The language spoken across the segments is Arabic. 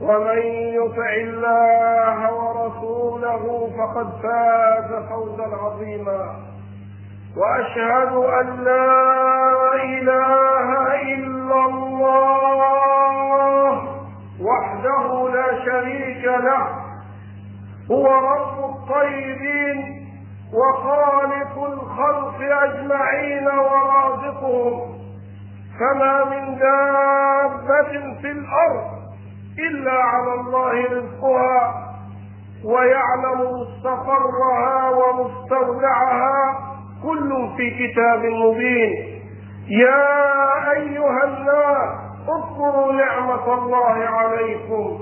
ومن يطع الله ورسوله فقد فاز فوزا عظيما. وأشهد أن لا إله إلا الله وحده لا شريك له هو رب الطيبين وخالق الخلق أجمعين ورازقهم فما من دابة في الأرض إلا على الله رزقها ويعلم مستقرها ومستودعها كل في كتاب مبين. يا أيها الناس اذكروا نعمة الله عليكم.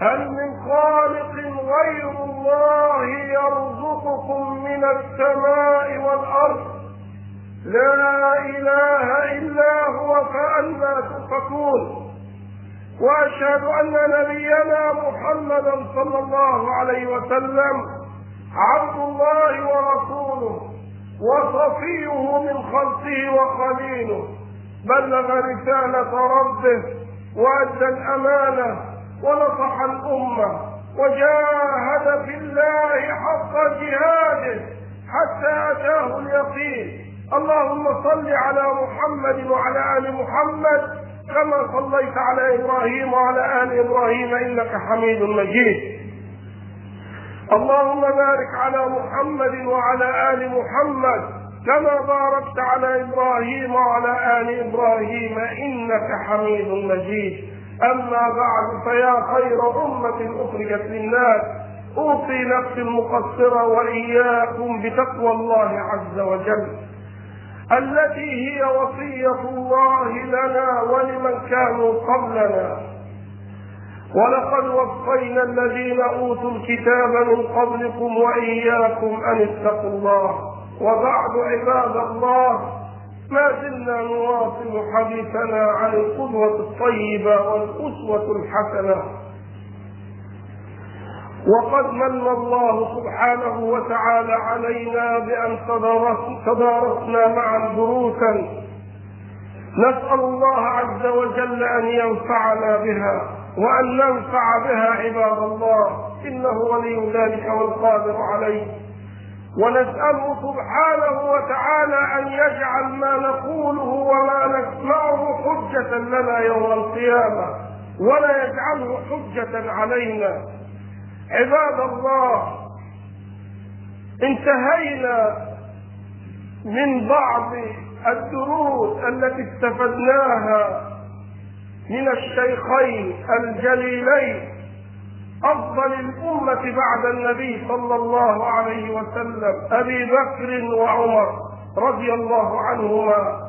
هل من خالق غير الله يرزقكم من السماء والأرض؟ لا إله إلا هو فأنى تؤفكون وأشهد أن نبينا محمدا صلى الله عليه وسلم عبد الله ورسوله وصفيه من خلقه وخليله. بلغ رسالة ربه وأدى الأمانة ونصح الأمة وجاهد في الله حق جهاده حتى أتاه اليقين. اللهم صل على محمد وعلى آل محمد كما صليت على إبراهيم وعلى آل إبراهيم إنك حميد مجيد. اللهم بارك على محمد وعلى آل محمد كما باركت على إبراهيم وعلى آل إبراهيم إنك حميد مجيد. أما بعد فيا خير أمة أخرجت للناس. أوصي نفسي المقصرة وإياكم بتقوى الله عز وجل. التي هي وصية الله لنا ولمن كانوا قبلنا. ولقد وصينا الذين أوتوا الكتاب من قبلكم وإياكم أن اتقوا الله. وبعد عباد الله ما زلنا نواصل حديثنا عن القدوة الطيبة والأسوة الحسنة. وقد من الله سبحانه وتعالى علينا بأن تدارسنا معا دروسا. نسأل الله عز وجل أن ينفعنا بها وأن ننفع بها عباد الله. إنه ولي ذلك والقادر عليه. ونسأله سبحانه وتعالى أن يجعل ما نقوله وما نسمعه حجة لنا يوم القيامة. ولا يجعله حجة علينا. عباد الله انتهينا من بعض الدروس التي استفدناها من الشيخين الجليلين. أفضل الأمة بعد النبي صلى الله عليه وسلم أبي بكر وعمر رضي الله عنهما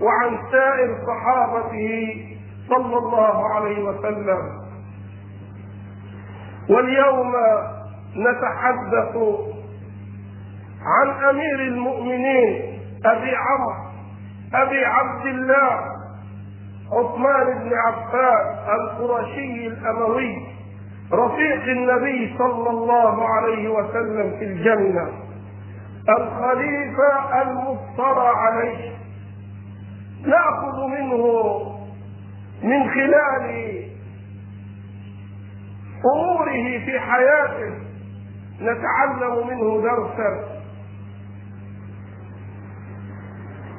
وعن سائر صحابته صلى الله عليه وسلم. واليوم نتحدث عن أمير المؤمنين أبي عمرو أبي عبد الله عثمان بن عفان القرشي الأموي رفيق النبي صلى الله عليه وسلم في الجنة الخليفة المفترى عليه. نأخذ منه من خلال أموره في حياته. نتعلم منه درسا.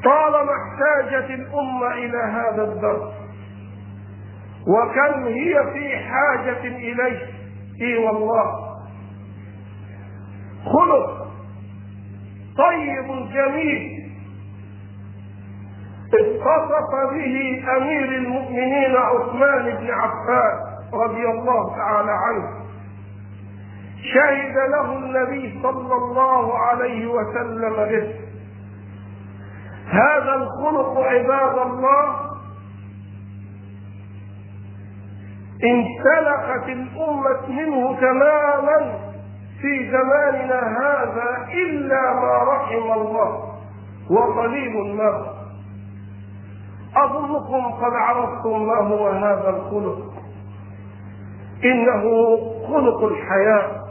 طالما احتاجت الأمة إلى هذا الدرس. وكم هي في حاجة إليه؟ إي والله. خلق طيب جميل. اتصف به أمير المؤمنين عثمان بن عفان. رضي الله تعالى عنه. شهد له النبي صلى الله عليه وسلم به. هذا الخلق عباد الله انسلخت الأمة منه تماما في زماننا هذا إلا ما رحم الله وقليل ما أظنكم قد عرفتم ما هو هذا الخلق. إنه خلق الحياة.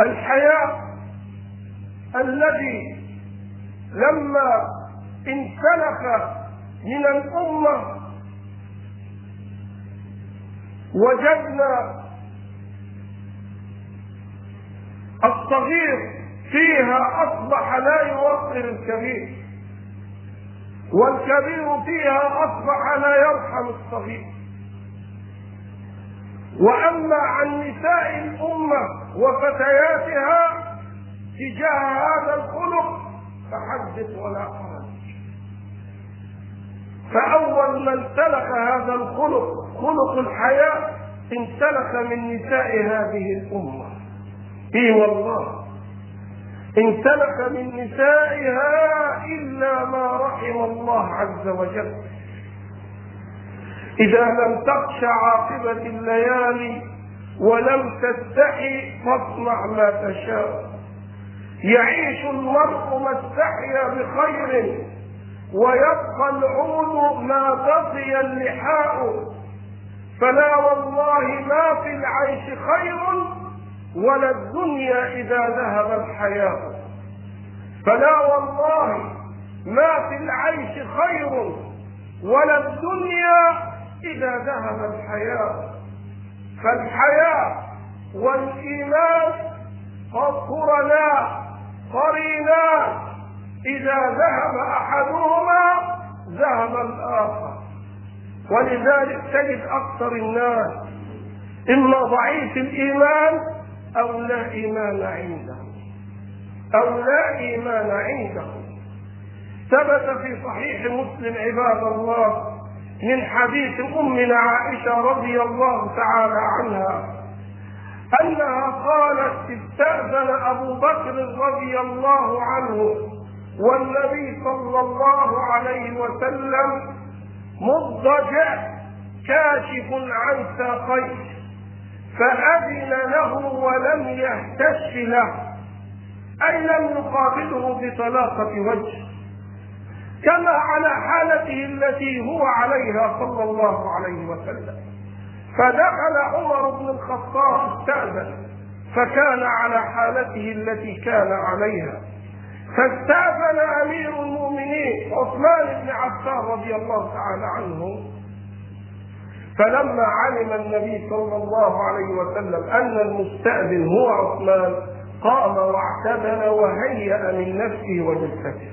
الحياة الذي لما انسلخ من الأمة وجدنا الصغير فيها أصبح لا يوقر الكبير والكبير فيها أصبح لا يرحم الصغير. وأما عن نساء الأمة وفتياتها تجاه هذا الخلق فحدث ولا حرج فأول من سلك هذا الخلق خلق الحياة انسلخ من نساء هذه الأمة. إي والله. انسلخ من نسائها إلا ما رحم الله عز وجل. إذا لم تخش عاقبة الليالي ولم تستحي فاصنع ما تشاء. يعيش المرء ما استحيا بخير ويبقى العود ما بقي اللحاء. فلا والله ما في العيش خير ولا الدنيا إذا ذهب الحياة فلا والله ما في العيش خير ولا الدنيا إذا ذهب الحياة فالحياة والإيمان قرنا قرينا. إذا ذهب أحدهما ذهب الآخر. ولذلك تجد أكثر الناس إما ضعيف الإيمان أو لا إيمان عنده. أو لا إيمان عنده. ثبت في صحيح مسلم عباد الله من حديث أمنا عائشة رضي الله تعالى عنها أنها قالت استأذن أبو بكر رضي الله عنه والنبي صلى الله عليه وسلم مضجع كاشف عن ساقيه فأذن له ولم يهتش له أي لم يقابله بطلاقة وجه. كما على حالته التي هو عليها صلى الله عليه وسلم. فدخل عمر بن الخطاب استأذن فكان على حالته التي كان عليها. فاستأذن أمير المؤمنين عثمان بن عفان رضي الله تعالى عنه. فلما علم النبي صلى الله عليه وسلم أن المستأذن هو عثمان قام واعتدل وهيأ من نفسه وجثته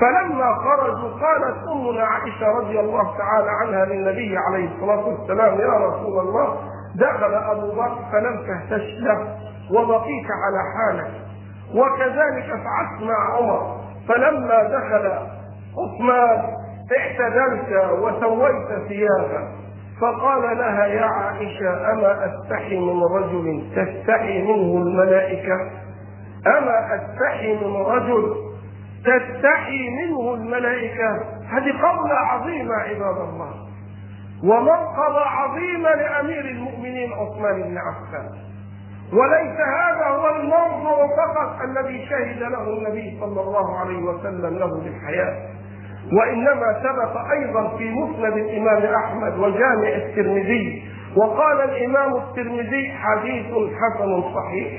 فلما خرجوا قالت أمنا عائشة رضي الله تعالى عنها للنبي عليه الصلاة والسلام يا رسول الله دخل أبو بكر فلم تهتش له وبقيت على حالك. وكذلك فعلت مع عمر فلما دخل عثمان اعتدلت وسويت ثيابك. فقال لها يا عائشة أما أستحي من رجل تستحي منه الملائكة؟ أما أستحي من رجل تستحي منه الملائكة. هذه قولة عظيمة عباد الله. ومنقبة عظيمة لأمير المؤمنين عثمان بن عفان. وليس هذا هو الموضوع فقط الذي شهد له النبي صلى الله عليه وسلم له بالحياة وإنما ثبت أيضا في مسند الإمام أحمد وجامع الترمذي. وقال الإمام الترمذي حديث حسن صحيح.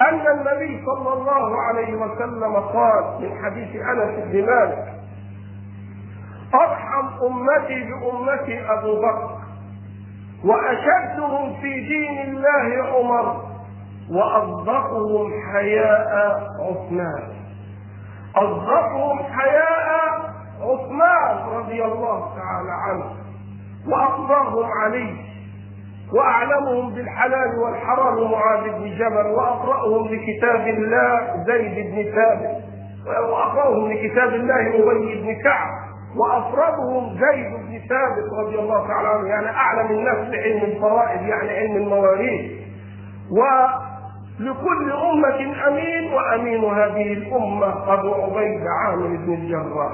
أن النبي صلى الله عليه وسلم قال من حديث أنس بن مالك أرحم أمتي بأمتي أبو بكر وأشدهم في دين الله عمر وأصدقهم حياء عثمان. أصدقهم حياء عثمان رضي الله تعالى عنه وأقضاهم علي وأعلمهم بالحلال والحرام معاذ بن جبل وأقرأهم لكتاب الله زيد بن ثابت. وأقرأهم لكتاب الله أبي بن كعب. وأفرادهم زيد بن ثابت رضي الله تعالى عنه. يعني أعلم الناس بعلم الفرائض يعني علم المواريث. ولكل أمة أمين وأمين هذه الأمة أبو عبيد عامر بن الجراح.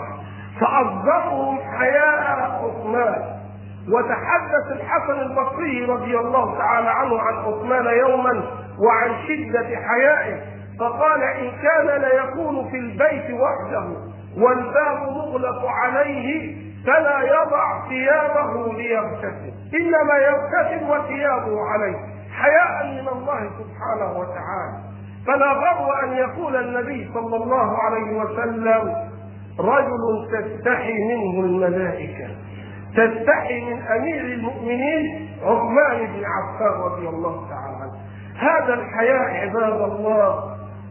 فأصدقهم حياء عثمان. وتحدث الحسن البصري رضي الله تعالى عنه عن عثمان يوما وعن شدة حيائه فقال إن كان ليكون في البيت وحده والباب مغلق عليه فلا يضع ثيابه ليغتسل إنما يغتسل وثيابه عليه حياء من الله سبحانه وتعالى. فلا غر أن يقول النبي صلى الله عليه وسلم رجل تستحي منه الملائكة. تستحي من أمير المؤمنين عثمان بن عفان رضي الله تعالى عنه. هذا الحياء عباد الله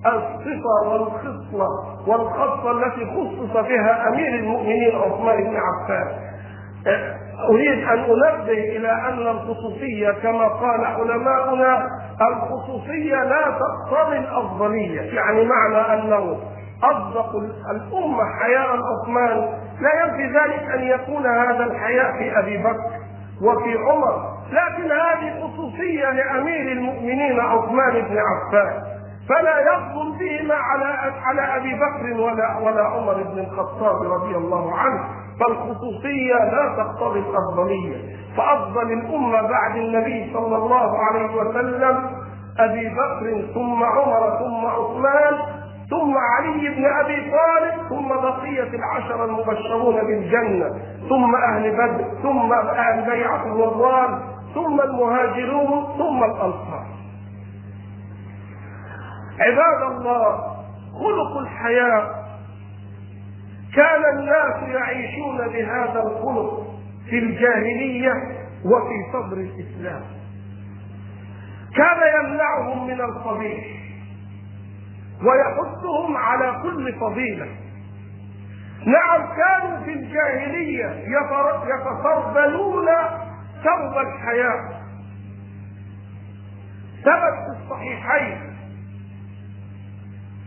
الصفة والخصلة والخصلة التي خصص بها أمير المؤمنين عثمان بن عفان. أريد أن أنبه إلى أن الخصوصية كما قال علماؤنا الخصوصية لا تقتضي الأفضلية يعني معنى أنه أصدق الأمة حياء عثمان لا ينفي ذلك أن يكون هذا الحياء في أبي بكر وفي عمر. لكن هذه خصوصية لأمير المؤمنين عثمان بن عفان. فلا يفضل بهما على على أبي بكر ولا ولا عمر بن الخطاب رضي الله عنه. فالخصوصيه لا تقتضي الأفضلية. فأفضل الأمة بعد النبي صلى الله عليه وسلم أبي بكر ثم عمر ثم عثمان ثم علي بن أبي طالب ثم بقية العشره المبشرون بالجنة ثم أهل بدر ثم أهل بيعة الرضوان ثم المهاجرون ثم الأنصار. عباد الله خلق الحياة. كان الناس يعيشون بهذا الخلق في الجاهلية وفي صدر الإسلام. كان يمنعهم من القبيح. ويحثهم على كل فضيلة. نعم كانوا في الجاهلية يتفضلون ثوب الحياة. ثبت في الصحيحين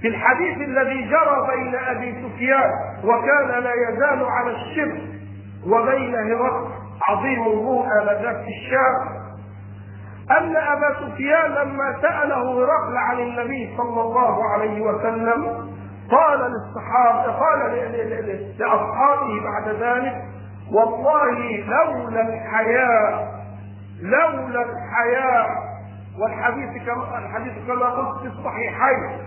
في الحديث الذي جرى بين أبي سفيان وكان لا يزال على الشرك وبين هرقل عظيم الروم انذاك في الشام. أن أبا سفيان لما سأله هرقل عن النبي صلى الله عليه وسلم قال للصحابة قال لأصحابه بعد ذلك والله لولا الحياء لولا الحياء. والحديث كما الحديث كما قلت في الصحيحين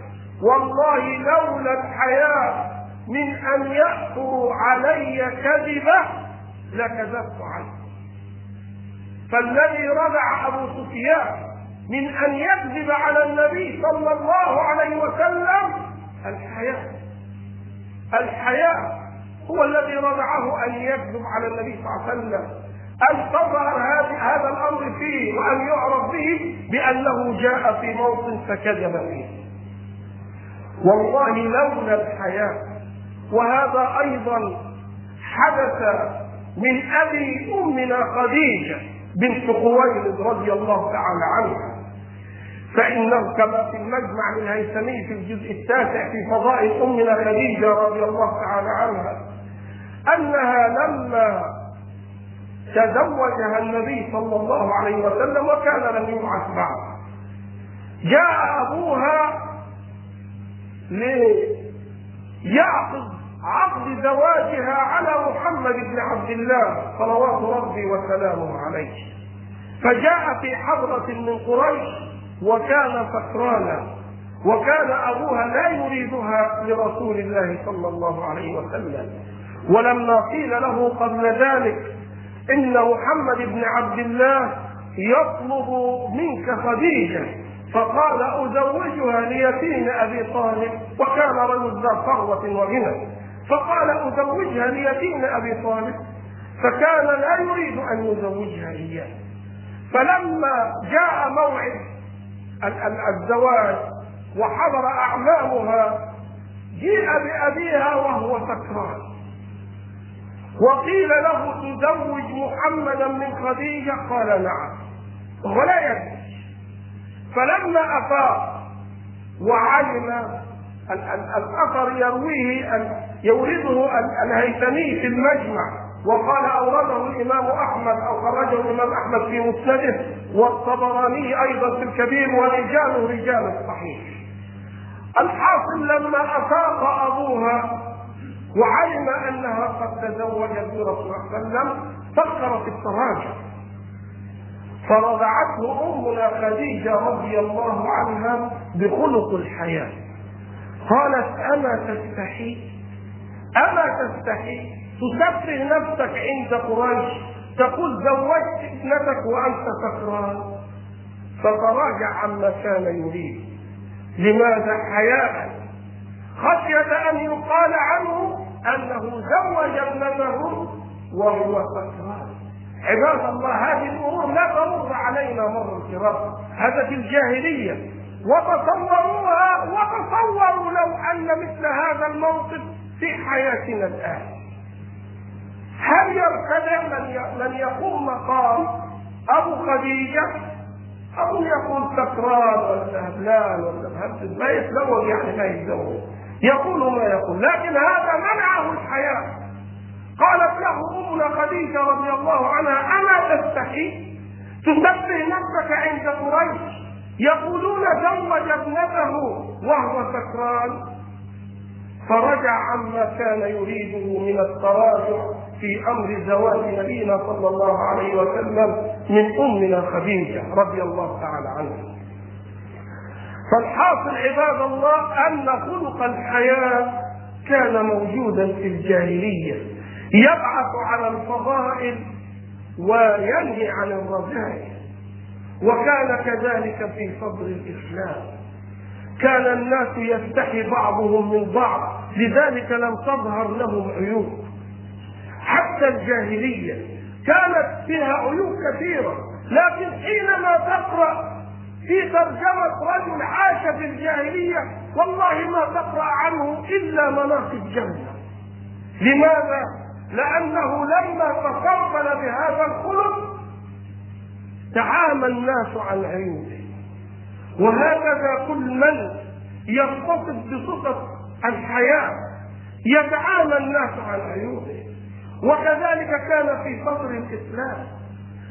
والله لولا الحياء من أن يأثروا علي كذبة لكذبت عنه فالذي ردع أبو سفيان من أن يكذب على النبي صلى الله عليه وسلم الحياء الحياء هو الذي ردعه أن يكذب على النبي صلى الله عليه وسلم. أن تظهر هذا الأمر فيه وأن يعرف به بأنه جاء في موطن فكذب فيه. والله لولا الحياة. وهذا أيضا حدث من أبي أمنا خديجة. بنت خويلد رضي الله تعالى عنها. فإنه كما في المجمع الهيثمي في الجزء التاسع في فضائل أمنا خديجة رضي الله تعالى عنها أنها لما تزوجها النبي صلى الله عليه وسلم وكان لم يبعث بعد. جاء أبوها ليعقد عقد زواجها على محمد بن عبد الله صلوات ربي وسلامه عليه. فجاء في حضرة من قريش وكان سكرانا وكان أبوها لا يريدها لرسول الله صلى الله عليه وسلم. ولما قيل له قبل ذلك إن محمد بن عبد الله يطلب منك خديجة. فقال أزوجها ليتيم أبي طالب وكان رجل ذا ثروة وغنى. فقال أزوجها ليتيم أبي طالب فكان لا يريد أن يزوجها إياه فلما جاء موعد الزواج وحضر أعمامها جيء بأبيها وهو سكران. وقيل له تزوج محمدا من خديجة؟ قال نعم. وهو لا يدري. فلما أفاق وعلم الأثر يرويه يورده الهيثمي في المجمع وقال أورده الإمام أحمد أو خرجه الإمام أحمد في مسنده والطبراني أيضا في الكبير ورجاله رجال الصحيح الحاصل لما أفاق أبوها وعلم أنها قد تزوجت برسول الله صلى الله عليه وسلم فكر في التراجع. فرضعته أمنا خديجة رضي الله عنها بخلق الحياة. قالت أما تستحي؟ أما تستحي تسفه نفسك عند قريش تقول زوجت ابنتك وأنت سكران فتراجع عما كان يريد. لماذا حياء؟ خشية أن يقال عنه أنه زوج ابنته وهو سكران عباد الله هذه الأمور لا تمر علينا مر الكرام هذا في الجاهلية. وتصوروها وتصوروا لو أن مثل هذا الموقف في حياتنا الآن. هل يرتدع من من يقوم مقام أبو خديجة؟ أو يقول سكران ولا هبلان ولا مهبل ما يتزوج؟ يعني ما يتزوج. يقول ما يقول. لكن هذا منعه الحياة. قالت له أمنا خديجة رضي الله عنها اما تستحي؟ تسبه نفسك عند قريش. يقولون زوج ابنته وهو سكران. فرجع عما كان يريده من التراجع في أمر زواج نبينا صلى الله عليه وسلم من أمنا خديجة رضي الله تعالى عنها. فالحاصل عباد الله أن خلق الحياة كان موجودا في الجاهلية يبعث على الفضائل وينهي عن الرذائل وكان كذلك في صدر الإسلام. كان الناس يستحي بعضهم من بعض لذلك لم تظهر لهم عيوب حتى الجاهلية كانت فيها عيوب كثيرة لكن حينما تقرأ في ترجمة رجل عاش في الجاهلية والله ما تقرأ عنه إلا مناقب جنة لماذا؟ لأنه لما تقبل بهذا الخلق تعامى الناس عن عيوبه وهكذا كل من يتصف بصفة الحياة يتعامى الناس عن عيوبه. وكذلك كان في صدر الإسلام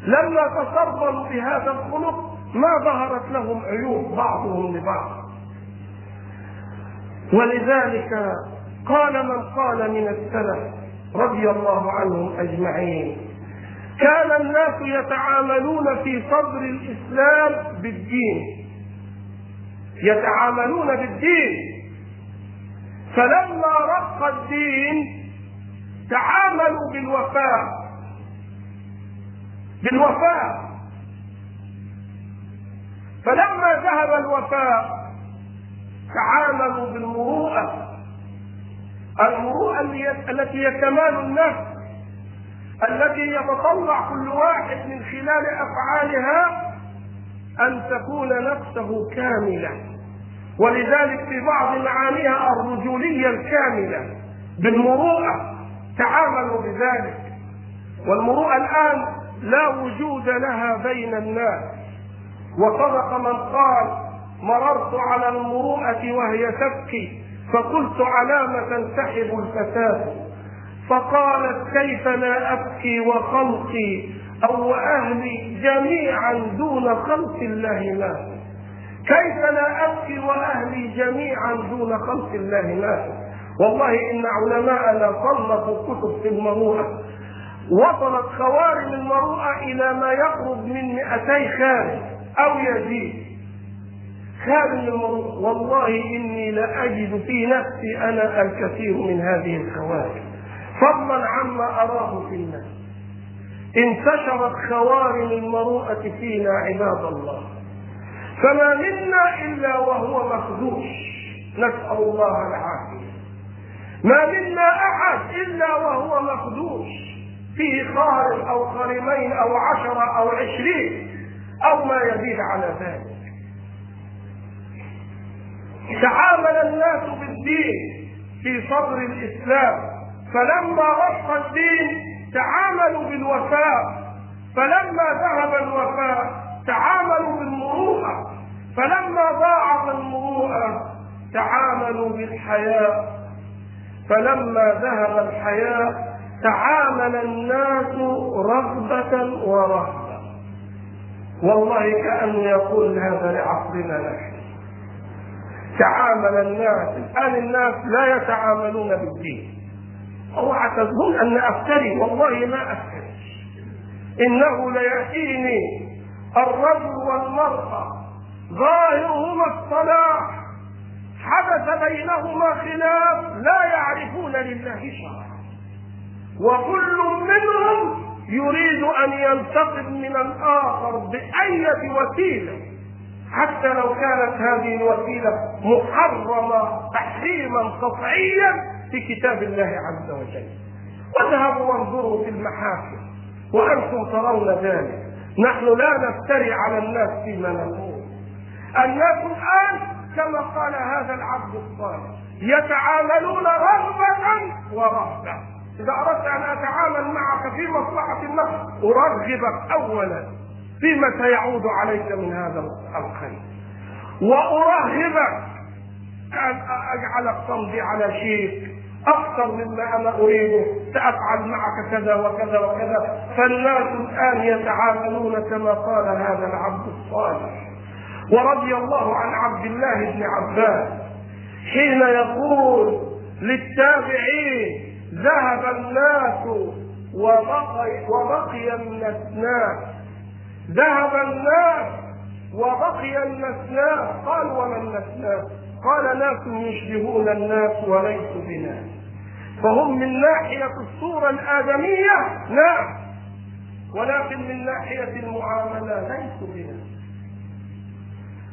لما تصرفوا بهذا الخلق ما ظهرت لهم عيوب بعضهم لبعض. ولذلك قال من قال من السلف رضي الله عنهم أجمعين كان الناس يتعاملون في صدر الإسلام بالدين. يتعاملون بالدين. فلما رق الدين تعاملوا بالوفاء. بالوفاء. فلما ذهب الوفاء تعاملوا بالمروءة. المروءة التي هي كمال النفس التي يتطلع كل واحد من خلال أفعالها أن تكون نفسه كاملة. ولذلك في بعض معانيها الرجولية الكاملة بالمروءة تعاملوا بذلك. والمروءة الآن لا وجود لها بين الناس. وصدق من قال مررت على المروءة وهي تبكي فقلت على ما تنسحب الفتاة فقالت كيف لا أبكي وخلقي أو أهلي جميعا دون خلق الله مات كيف لا أبكي وأهلي جميعا دون خلق الله مات والله إن علماءنا صنفوا كتب في المروءة وصلت خوارم المروءة إلى ما يقرب من 200 خارج أو يزيد. خارج المروءة والله إني لأجد في نفسي أنا الكثير من هذه الخوارم. فضلا عما أراه في الناس. انتشرت خوارم المروءة فينا عباد الله. فما منا إلا وهو مخدوش نسأل الله العافية. ما منا أحد إلا وهو مخدوش فيه خارم أو خارمين أو عشرة أو عشرين أو ما يزيد على ذلك. تعامل الناس بالدين في صدر الإسلام. فلما وصى الدين تعاملوا بالوفاء. فلما ذهب الوفاء تعاملوا بالمروءة. فلما ضاعت المروءة تعاملوا بالحياء فلما ذهب الحياء تعامل الناس رغبة ورهبة. والله كأنه يقول هذا لعصرنا نحن. تعامل الناس الآن الناس لا يتعاملون بالدين. اوعى تظن أن أفتري والله ما أفتري. إنه ليأتيني الرجل والمرأة ظاهرهما الصلاح. حدث بينهما خلاف لا يعرفون لله شرعا وكل منهم يريد أن ينتقم من الآخر باية وسيلة. حتى لو كانت هذه الوسيلة محرمة تحريما قطعيا في كتاب الله عز وجل. واذهبوا وانظروا في المحاكم وأنتم ترون ذلك. نحن لا نفتري على الناس فيما نقول. الناس الان كما قال هذا العبد الصالح. يتعاملون رغبة ورهبة إذا أردت أن أتعامل معك في مصلحة النفس أرغبك أولا فيما سيعود عليك من هذا الخير. وأرهبك أن أجعلك تمضي على شيء أكثر مما أنا أريده سأفعل معك كذا وكذا وكذا. فالناس الآن يتعاملون كما قال هذا العبد الصالح. ورضي الله عن عبد الله بن عباس. حين يقول للتابعين ذهب الناس وبقي وبقي الناس ذهب الناس وبقي النسناس قال وما النسناس قال ناس يشبهون الناس وليسوا بناس فهم من ناحية الصورة الآدمية نعم ولكن من ناحية المعاملة ليسوا بناس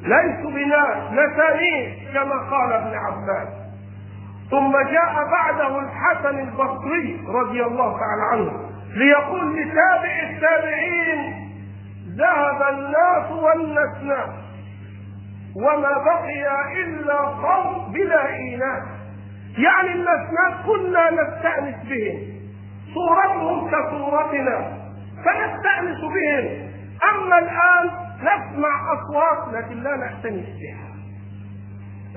ليسوا بناس نسانين كما قال ابن عباس. ثم جاء بعده الحسن البصري رضي الله تعالى عنه ليقول لتابع التابعين ذهب الناس والنسناس وما بقي إلا قوم بلا إيمان. يعني الناس كنا نستأنس بهم صورتهم كصورتنا فنستأنس بهم. أما الآن نسمع أصوات لكن لا نأتنس بها.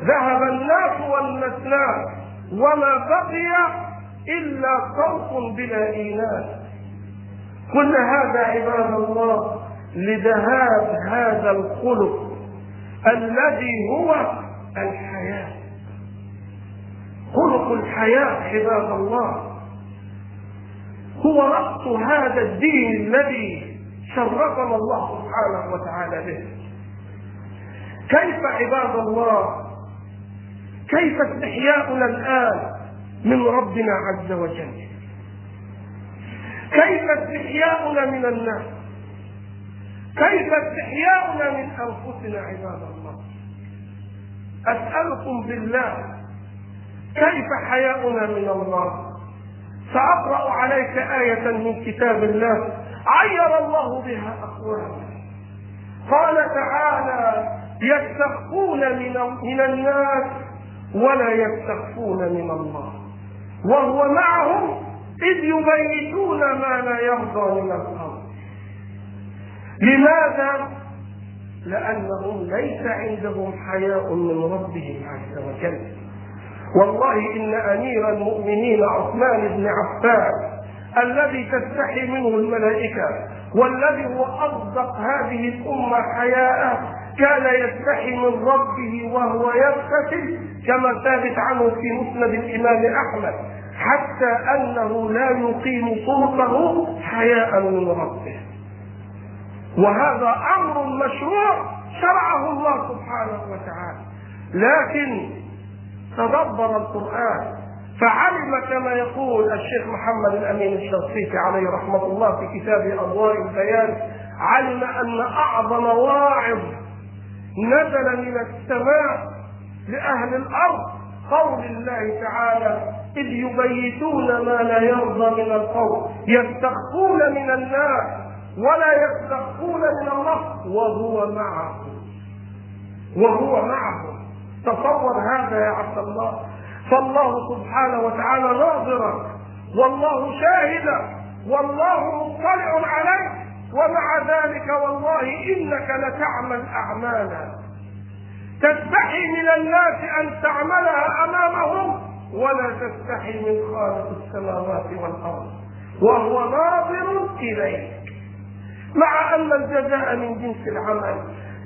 ذهب الناس والنسناس وما بقي إلا صوت بلا إيمان. كل هذا عباد الله لذهاب هذا الخلق الذي هو الحياة. خلق الحياة عباد الله. هو رأس هذا الدين الذي شرفنا الله سبحانه وتعالى به. كيف عباد الله؟ كيف استحياؤنا الآن من ربنا عز وجل؟ كيف استحياؤنا من الناس؟ كيف استحياؤنا من أنفسنا عباد الله؟ أسألكم بالله كيف حياؤنا من الله؟ سأقرأ عليك آية من كتاب الله. عير الله بها اقواما قال تعالى يستخفون من من الناس ولا يستخفون من الله. وهو معهم إذ يبيتون ما لا يرضى من القول لماذا؟ لأنهم ليس عندهم حياء من ربهم عز وجل. والله إن أمير المؤمنين عثمان بن عفان الذي تستحي منه الملائكة والذي هو أصدق هذه الأمة حياء كان يستحي من ربه وهو يغتسل كما ثابت عنه في مسند الإمام أحمد حتى أنه لا يقيم صوته حياء من ربه. وهذا أمر مشروع شرعه الله سبحانه وتعالى. لكن تدبر القرآن فعلم كما يقول الشيخ محمد الأمين الشرقيطي عليه رحمة الله في كتابه أضواء البيان علم أن أعظم واعظ نزل من السماء لأهل الأرض قول الله تعالى إذ يبيتون ما لا يرضى من القول يستخفون من الناس ولا يستخفون من الله وهو معه وهو معه تصور هذا يا عبد الله. فالله سبحانه وتعالى ناظرا والله شاهدا والله مطلع عليك ومع ذلك والله إنك لتعمل أعمالا. تستحي من الناس أن تعملها أمامهم ولا تستحي من خالق السماوات والأرض. وهو ناظر إليك. مع أن الجزاء من جنس العمل.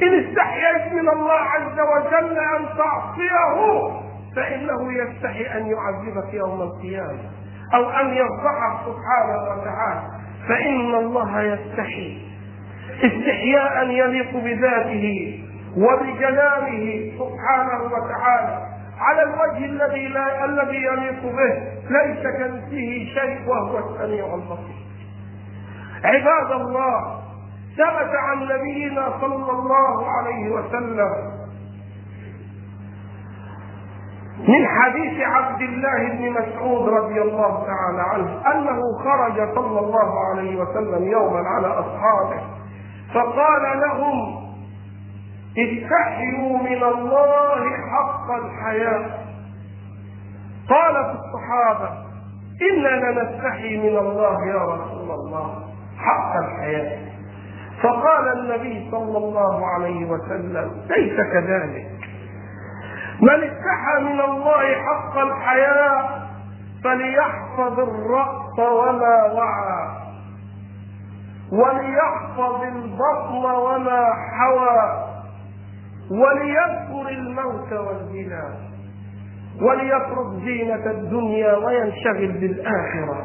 إن استحييت من الله عز وجل أن تعصيه فإنه يستحي أن يعذبك يوم القيامة أو أن يفضحك سبحانه وتعالى فإن الله يستحي. استحياء يليق بذاته وبجلاله سبحانه وتعالى على الوجه الذي لا الذي يليق به. ليس كمثله شيء وهو السميع البصير. عباد الله ثبت عن نبينا صلى الله عليه وسلم من حديث عبد الله بن مسعود رضي الله تعالى عنه أنه خرج صلى الله عليه وسلم يوما على أصحابه فقال لهم استحيوا من الله حق الحياء قالت الصحابة إنا لنستحي من الله يا رسول الله حق الحياء فقال النبي صلى الله عليه وسلم ليس كذلك. من استحى من الله حق الحياء فليحفظ الرأس وما وعى وليحفظ البطن وما حوى وليذكر الموت والزنا وليترك زينة الدنيا وينشغل بالآخرة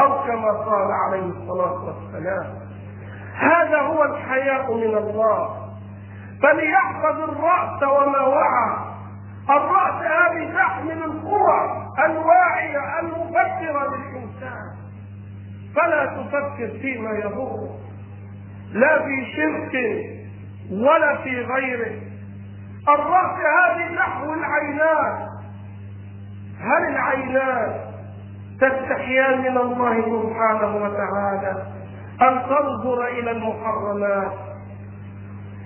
أو كما قال عليه الصلاة والسلام. هذا هو الحياء من الله. فليحفظ الرأس وما وعى. الرأس هذه تحمل القوى الواعية المفكرة للإنسان. فلا تفكر فيما يضره لا في شرك ولا في غيره. الرأس هذه نحو العينات. هل العينات تستحيان من الله سبحانه وتعالى أن تنظر إلى المحرمات؟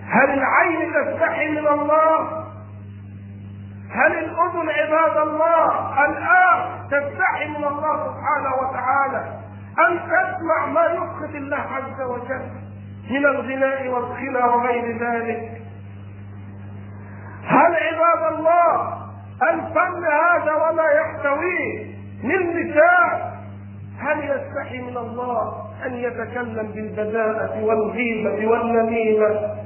هل العين تستحي من الله هل الأذن عباد الله الآن تستحي من الله سبحانه وتعالى أن تسمع ما يسخط الله عز وجل من الغناء والخنا وغير ذلك؟ هل عباد الله الفن هذا وما يحتويه من نساء؟ هل يستحي من الله أن يتكلم بالبذاءة والغيبة والنميمة؟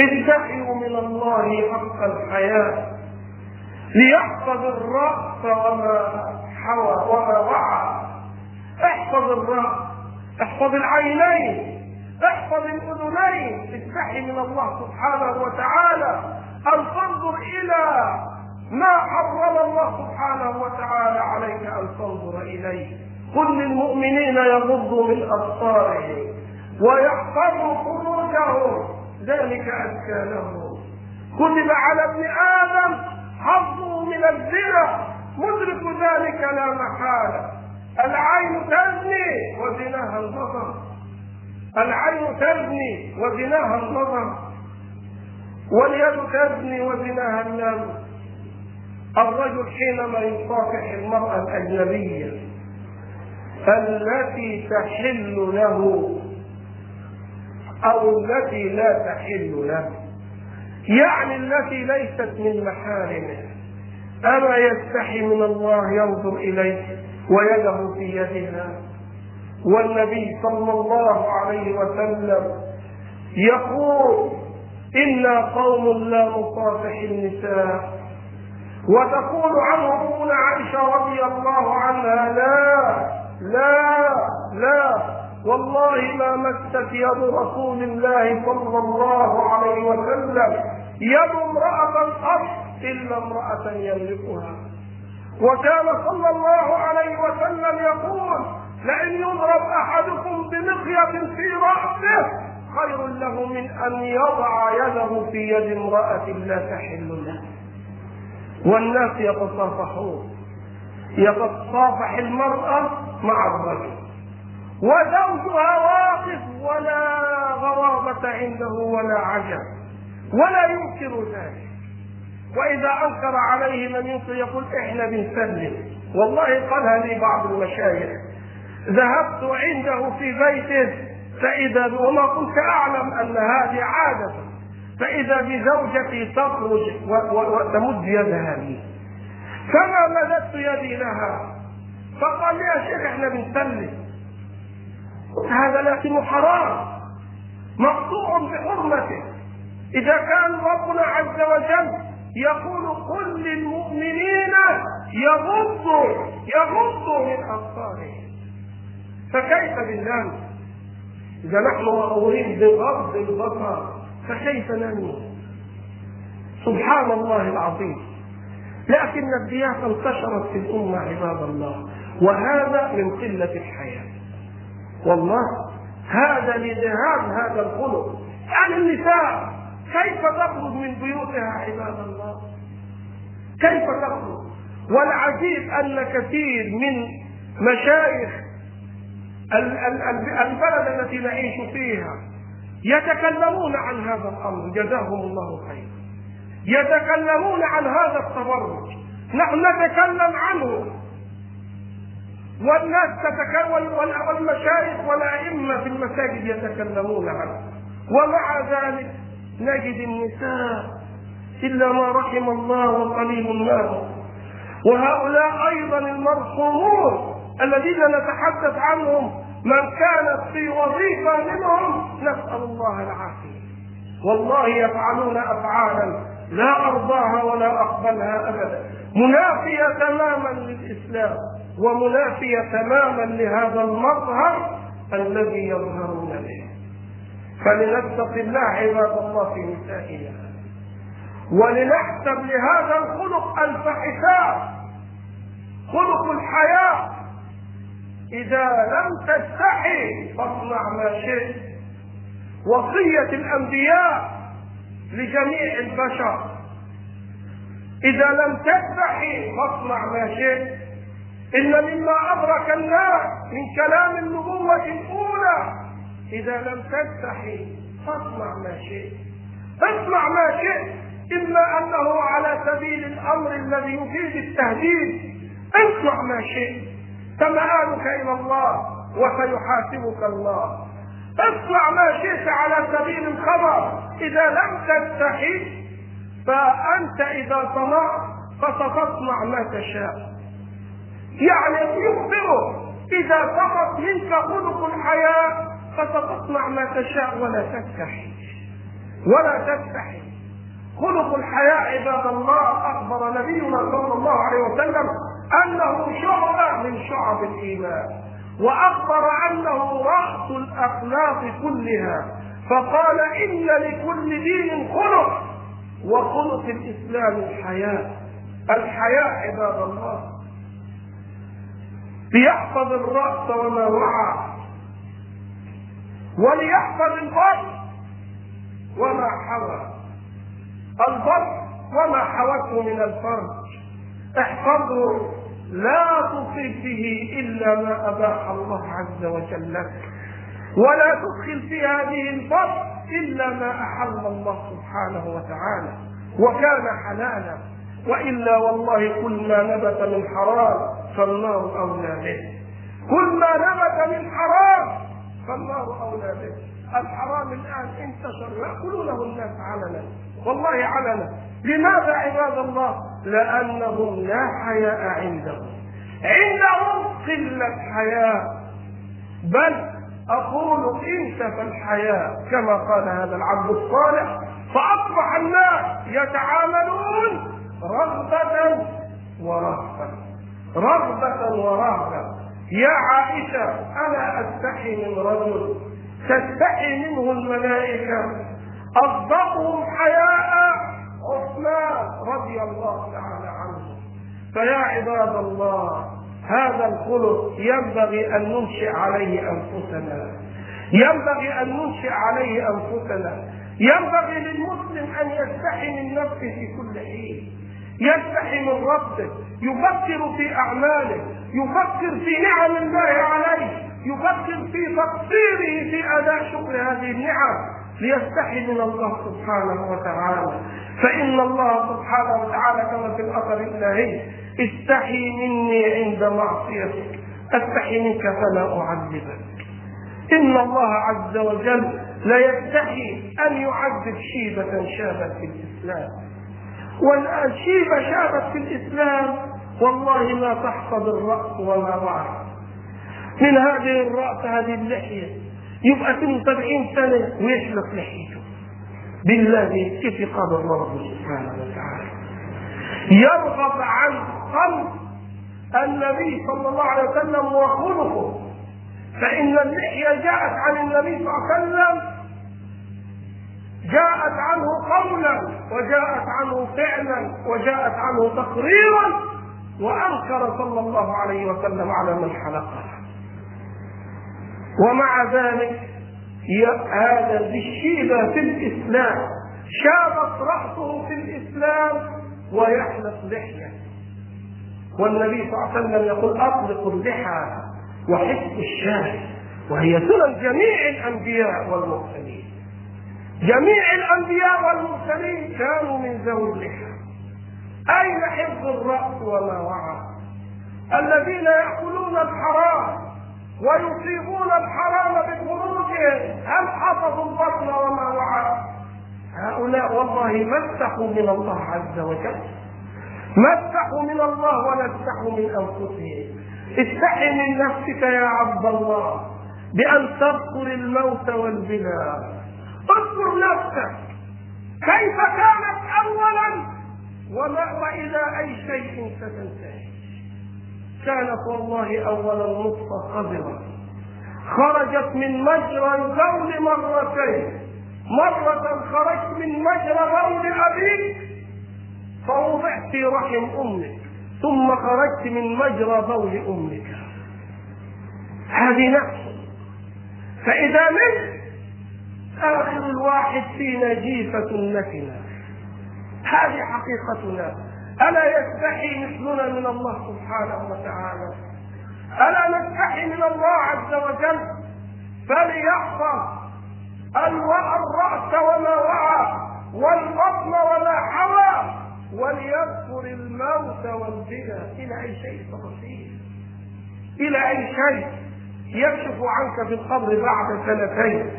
استحيوا من الله حق الحياة. ليحفظ الرأس وما حوى وما وعى. احفظ الرأس احفظ العينين احفظ الأذنين استحي من الله سبحانه وتعالى. أن تنظر إلى ما حرم الله سبحانه وتعالى عليك أن تنظر إليه. قل للمؤمنين يغضوا من أبصارهم ويحفظوا فروجهم. ذلك أزكى لهم. كتب على ابن آدم حظه من الزنا. مدرك ذلك لا محالة. العين تزني وزناها البصر العين تزني وزناها النظر واليد تزني وزناها اللمس الرجل حينما يصافح المرأة الأجنبية التي تحل له أو التي لا تحل له. يعني التي ليست من محارمه أما يستحي من الله ينظر إليه ويده في يدها. والنبي صلى الله عليه وسلم يقول إنا قوم لا نصافح النساء. وتقول عنه أمنا عائشة رضي الله عنها لا لا لا. والله ما مست يد رسول الله صلى الله عليه وسلم. يد امرأة قط إلا امرأة يملكها. وكان صلى الله عليه وسلم يقول لئن يضرب أحدكم بمخيط في رأسه خير له من أن يضع يده في يد امرأة لا تحل له. والناس يتصافحون. يتصافح المرأة مع الرجل. وزوجها واقف ولا غرابة عنده ولا عجب ولا ينكر ذلك. وإذا أنكر عليه من ينكر يقول إحنا بنسلم. والله قالها لي بعض المشايخ ذهبت عنده في بيته فإذا وما كنت أعلم أن هذه عادة فإذا بزوجتي تخرج وتمد يدها لي فما مددت يدي لها؟ فقال لي يا شيخ إحنا بنسلم. هذا لكنه حرام. مقطوع بحرمته. إذا كان ربنا عز وجل يقول قل للمؤمنين يغضوا يغضوا من أبصارهم. فكيف بالله؟ إذا نحن مأمورين بغض البصر فكيف ننمو؟ سبحان الله العظيم. لكن الدياسة انتشرت في الأمة عباد الله. وهذا من قلة الحياة. والله هذا لذهاب هذا الخلق. يعني النساء كيف تخرج من بيوتها عباد الله؟ كيف تخرج؟ والعجيب أن كثير من مشايخ البلد التي نعيش فيها يتكلمون عن هذا الأمر. جزاهم الله خيرا. يتكلمون عن هذا التبرج. نحن نتكلم عنه. والناس تتكلم والمشايخ والأئمة في المساجد يتكلمون عنه. ومع ذلك نجد النساء إلا ما رحم الله وقليل ما وهؤلاء أيضا المرحومون الذين نتحدث عنهم من كانت في وظيفة منهم نسأل الله العافية. والله يفعلون أفعالا لا أرضاها ولا أقبلها أبدا. منافية تماما للإسلام. ومنافية تماما لهذا المظهر الذي يظهرون به. فلنتق الله عباد الله في نسائنا ولنحسب لهذا الخلق ألف حساب. خلق الحياة. إذا لم تستحي فاصنع ما شئت. وصية الأنبياء لجميع البشر. إذا لم تستحي فاصنع ما شئت. إن مما أدرك الناس من كلام النبوة الأولى إذا لم تستحي فاصنع ما شئت. اصنع ما شئت إما أنه على سبيل الأمر الذي يفيد التهديد. اصنع ما شئت. فمآلك إلى الله وسيحاسبك الله. اصنع ما شئت على سبيل الخبر إذا لم تستحي فأنت إذا صنعت فستصنع ما تشاء. يعني يخبره. إذا سقط منك خلق الحياة فستصنع ما تشاء ولا تستحي ولا تستحي خلق الحياة عباد الله أخبر نبينا صلى الله عليه وسلم أنه شعبة من شعب الإيمان وأخبر أنه رأس الأخلاق كلها. فقال إن لكل دين خلق وخلق الإسلام الحياة. الحياة عباد الله. ليحفظ الرأس وما وعى. وليحفظ البطن وما حوى. البطن وما حوته من الفرج. احفظه لا تصب به إلا ما أباح الله عز وجل. لك ولا تدخل في هذه الفرق إلا ما أحل الله سبحانه وتعالى. وكان حلالا. وإلا والله كل ما نبت من حرام. فالنار أولى به. كل ما نبت من حرام فالنار أولى به. الحرام الآن انتشر يأكلونه الناس علنا. والله علنا. لماذا عباد الله؟ لأنهم لا حياء عندهم. عندهم قلة حياء. بل أقول انتفى الحياء كما قال هذا العبد الصالح فأصبح الناس يتعاملون رغبة ورهبة. رغبة ورهبة. يا عائشة أنا أستحي من رجل؟ تستحي منه الملائكة. أصدقهم حياء عثمان رضي الله تعالى عنه. فيا عباد الله هذا الخلق ينبغي أن ننشئ عليه أنفسنا. ينبغي أن ننشئ عليه أنفسنا. ينبغي للمسلم أن يستحي من نفسه في كل حين. يستحي من ربه يفكر في أعماله يفكر في نعم الله عليه يفكر في تقصيره في أداء شكر هذه النعم ليستحي من الله سبحانه وتعالى. فإن الله سبحانه وتعالى كما في الأثر الإلهي استحي مني عند معصيتك أستحي منك فلا أعذبك. إن الله عز وجل لا يستحي أن يعذب شيبة شابت في الإسلام. والآن شيبة شابت في الإسلام والله ما تحفظ الرأس ولا وعى من هذه الرأس هذه اللحية. يبقى سنه سبعين سنة ويشلق لحيته. بالله قال الله سبحانه وتعالى. يرغب عن خلق النبي صلى الله عليه وسلم وخلقه. فإن اللحية جاءت عن النبي صلى الله عليه وسلم جاءت عنه قولا وجاءت عنه فعلا وجاءت عنه تقريرا وأنكر صلى الله عليه وسلم على من حلقها. ومع ذلك هذا بالشيبة في الإسلام شابت رأسه في الإسلام ويحلق لحية. والنبي صلى الله عليه وسلم يقول أطلق اللحى وحفظ الشارع وهي سنن جميع الأنبياء والمرسلين. جميع الأنبياء والمرسلين كانوا من ذوي اللحى أين حفظ الرأس وما وعى؟ الذين يأكلون الحرام ويصيبون الحرام بخروجهم هل حفظوا البطن وما وعى؟ هؤلاء والله مسحوا من الله عز وجل. مسحوا من الله ونستحوا من أنفسهم. استحي من نفسك يا عبد الله بأن تذكر الموت والبلاد. اذكر نفسك. كيف كانت اولا؟ وما وإلى أي شيء ستنتهي. كانت والله اولا نطفه قذره خرجت من مجرى البول مرتين. مرة خرجت من مجرى بول أبيك فوضعت في رحم أمك. ثم خرجت من مجرى بول أمك. هذه نفس فإذا مت آخر الواحد فينا جيفة نتنة هذه حقيقتنا. ألا يستحي مثلنا من الله سبحانه وتعالى؟ ألا نستحي من الله عز وجل فليحفظ الرأس وما وعى والبطن وما حوى وليذكر الموت والبلى إلى أي شيء تفصيل إلى أي شيء؟ يكشف عنك في القبر بعد سنتين.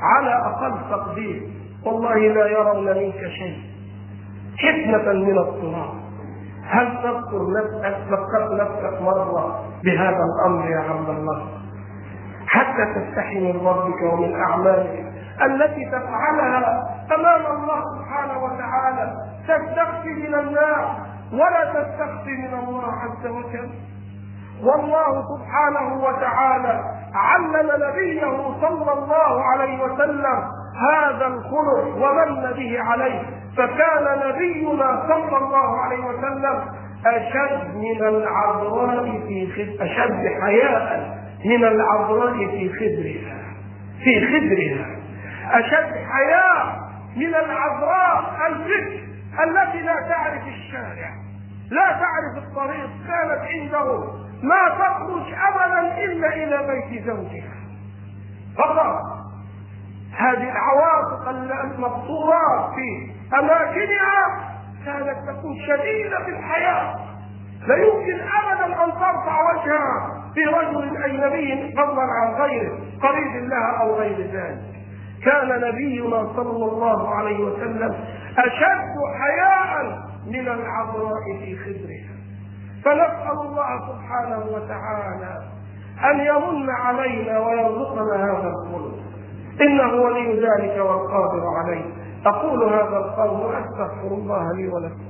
على أقل تقدير. والله لا يرون منك شيء. حكمة من التراب هل تذكر نفسك فكرت نفسك مرة بهذا الأمر يا عبد الله؟ حتى تستحي من ربك ومن أعمالك التي تفعلها أمام الله سبحانه وتعالى. تستخفي من الناس ولا تستخفي من الله عز وجل. والله سبحانه وتعالى علم نبيه صلى الله عليه وسلم هذا الخلق ومن به عليه. فكان نبينا صلى الله عليه وسلم أشد من العذراء في خد... أشد حياء من العذراء في خدرها. في خدرها. أشد حياء من العذراء البكر التي لا تعرف الشارع لا تعرف الطريق كانت عنده. ما تخرج أبدا إلا إلى بيت زوجها. فقط. هذه العواطف المقصورات في أماكنها كانت تكون شديدة في الحياة. لا يمكن أبدا أن ترفع وجهها في رجل أجنبي فضلا عن غيره قريب لها أو غير ذلك. كان نبينا صلى الله عليه وسلم أشد حياء من العذراء في خدرها فنسأل الله سبحانه وتعالى أن يمن علينا ويرزقنا هذا الخلق. إنه ولي ذلك والقادر عليه. أقول هذا القول وأستغفر الله لي ولكم.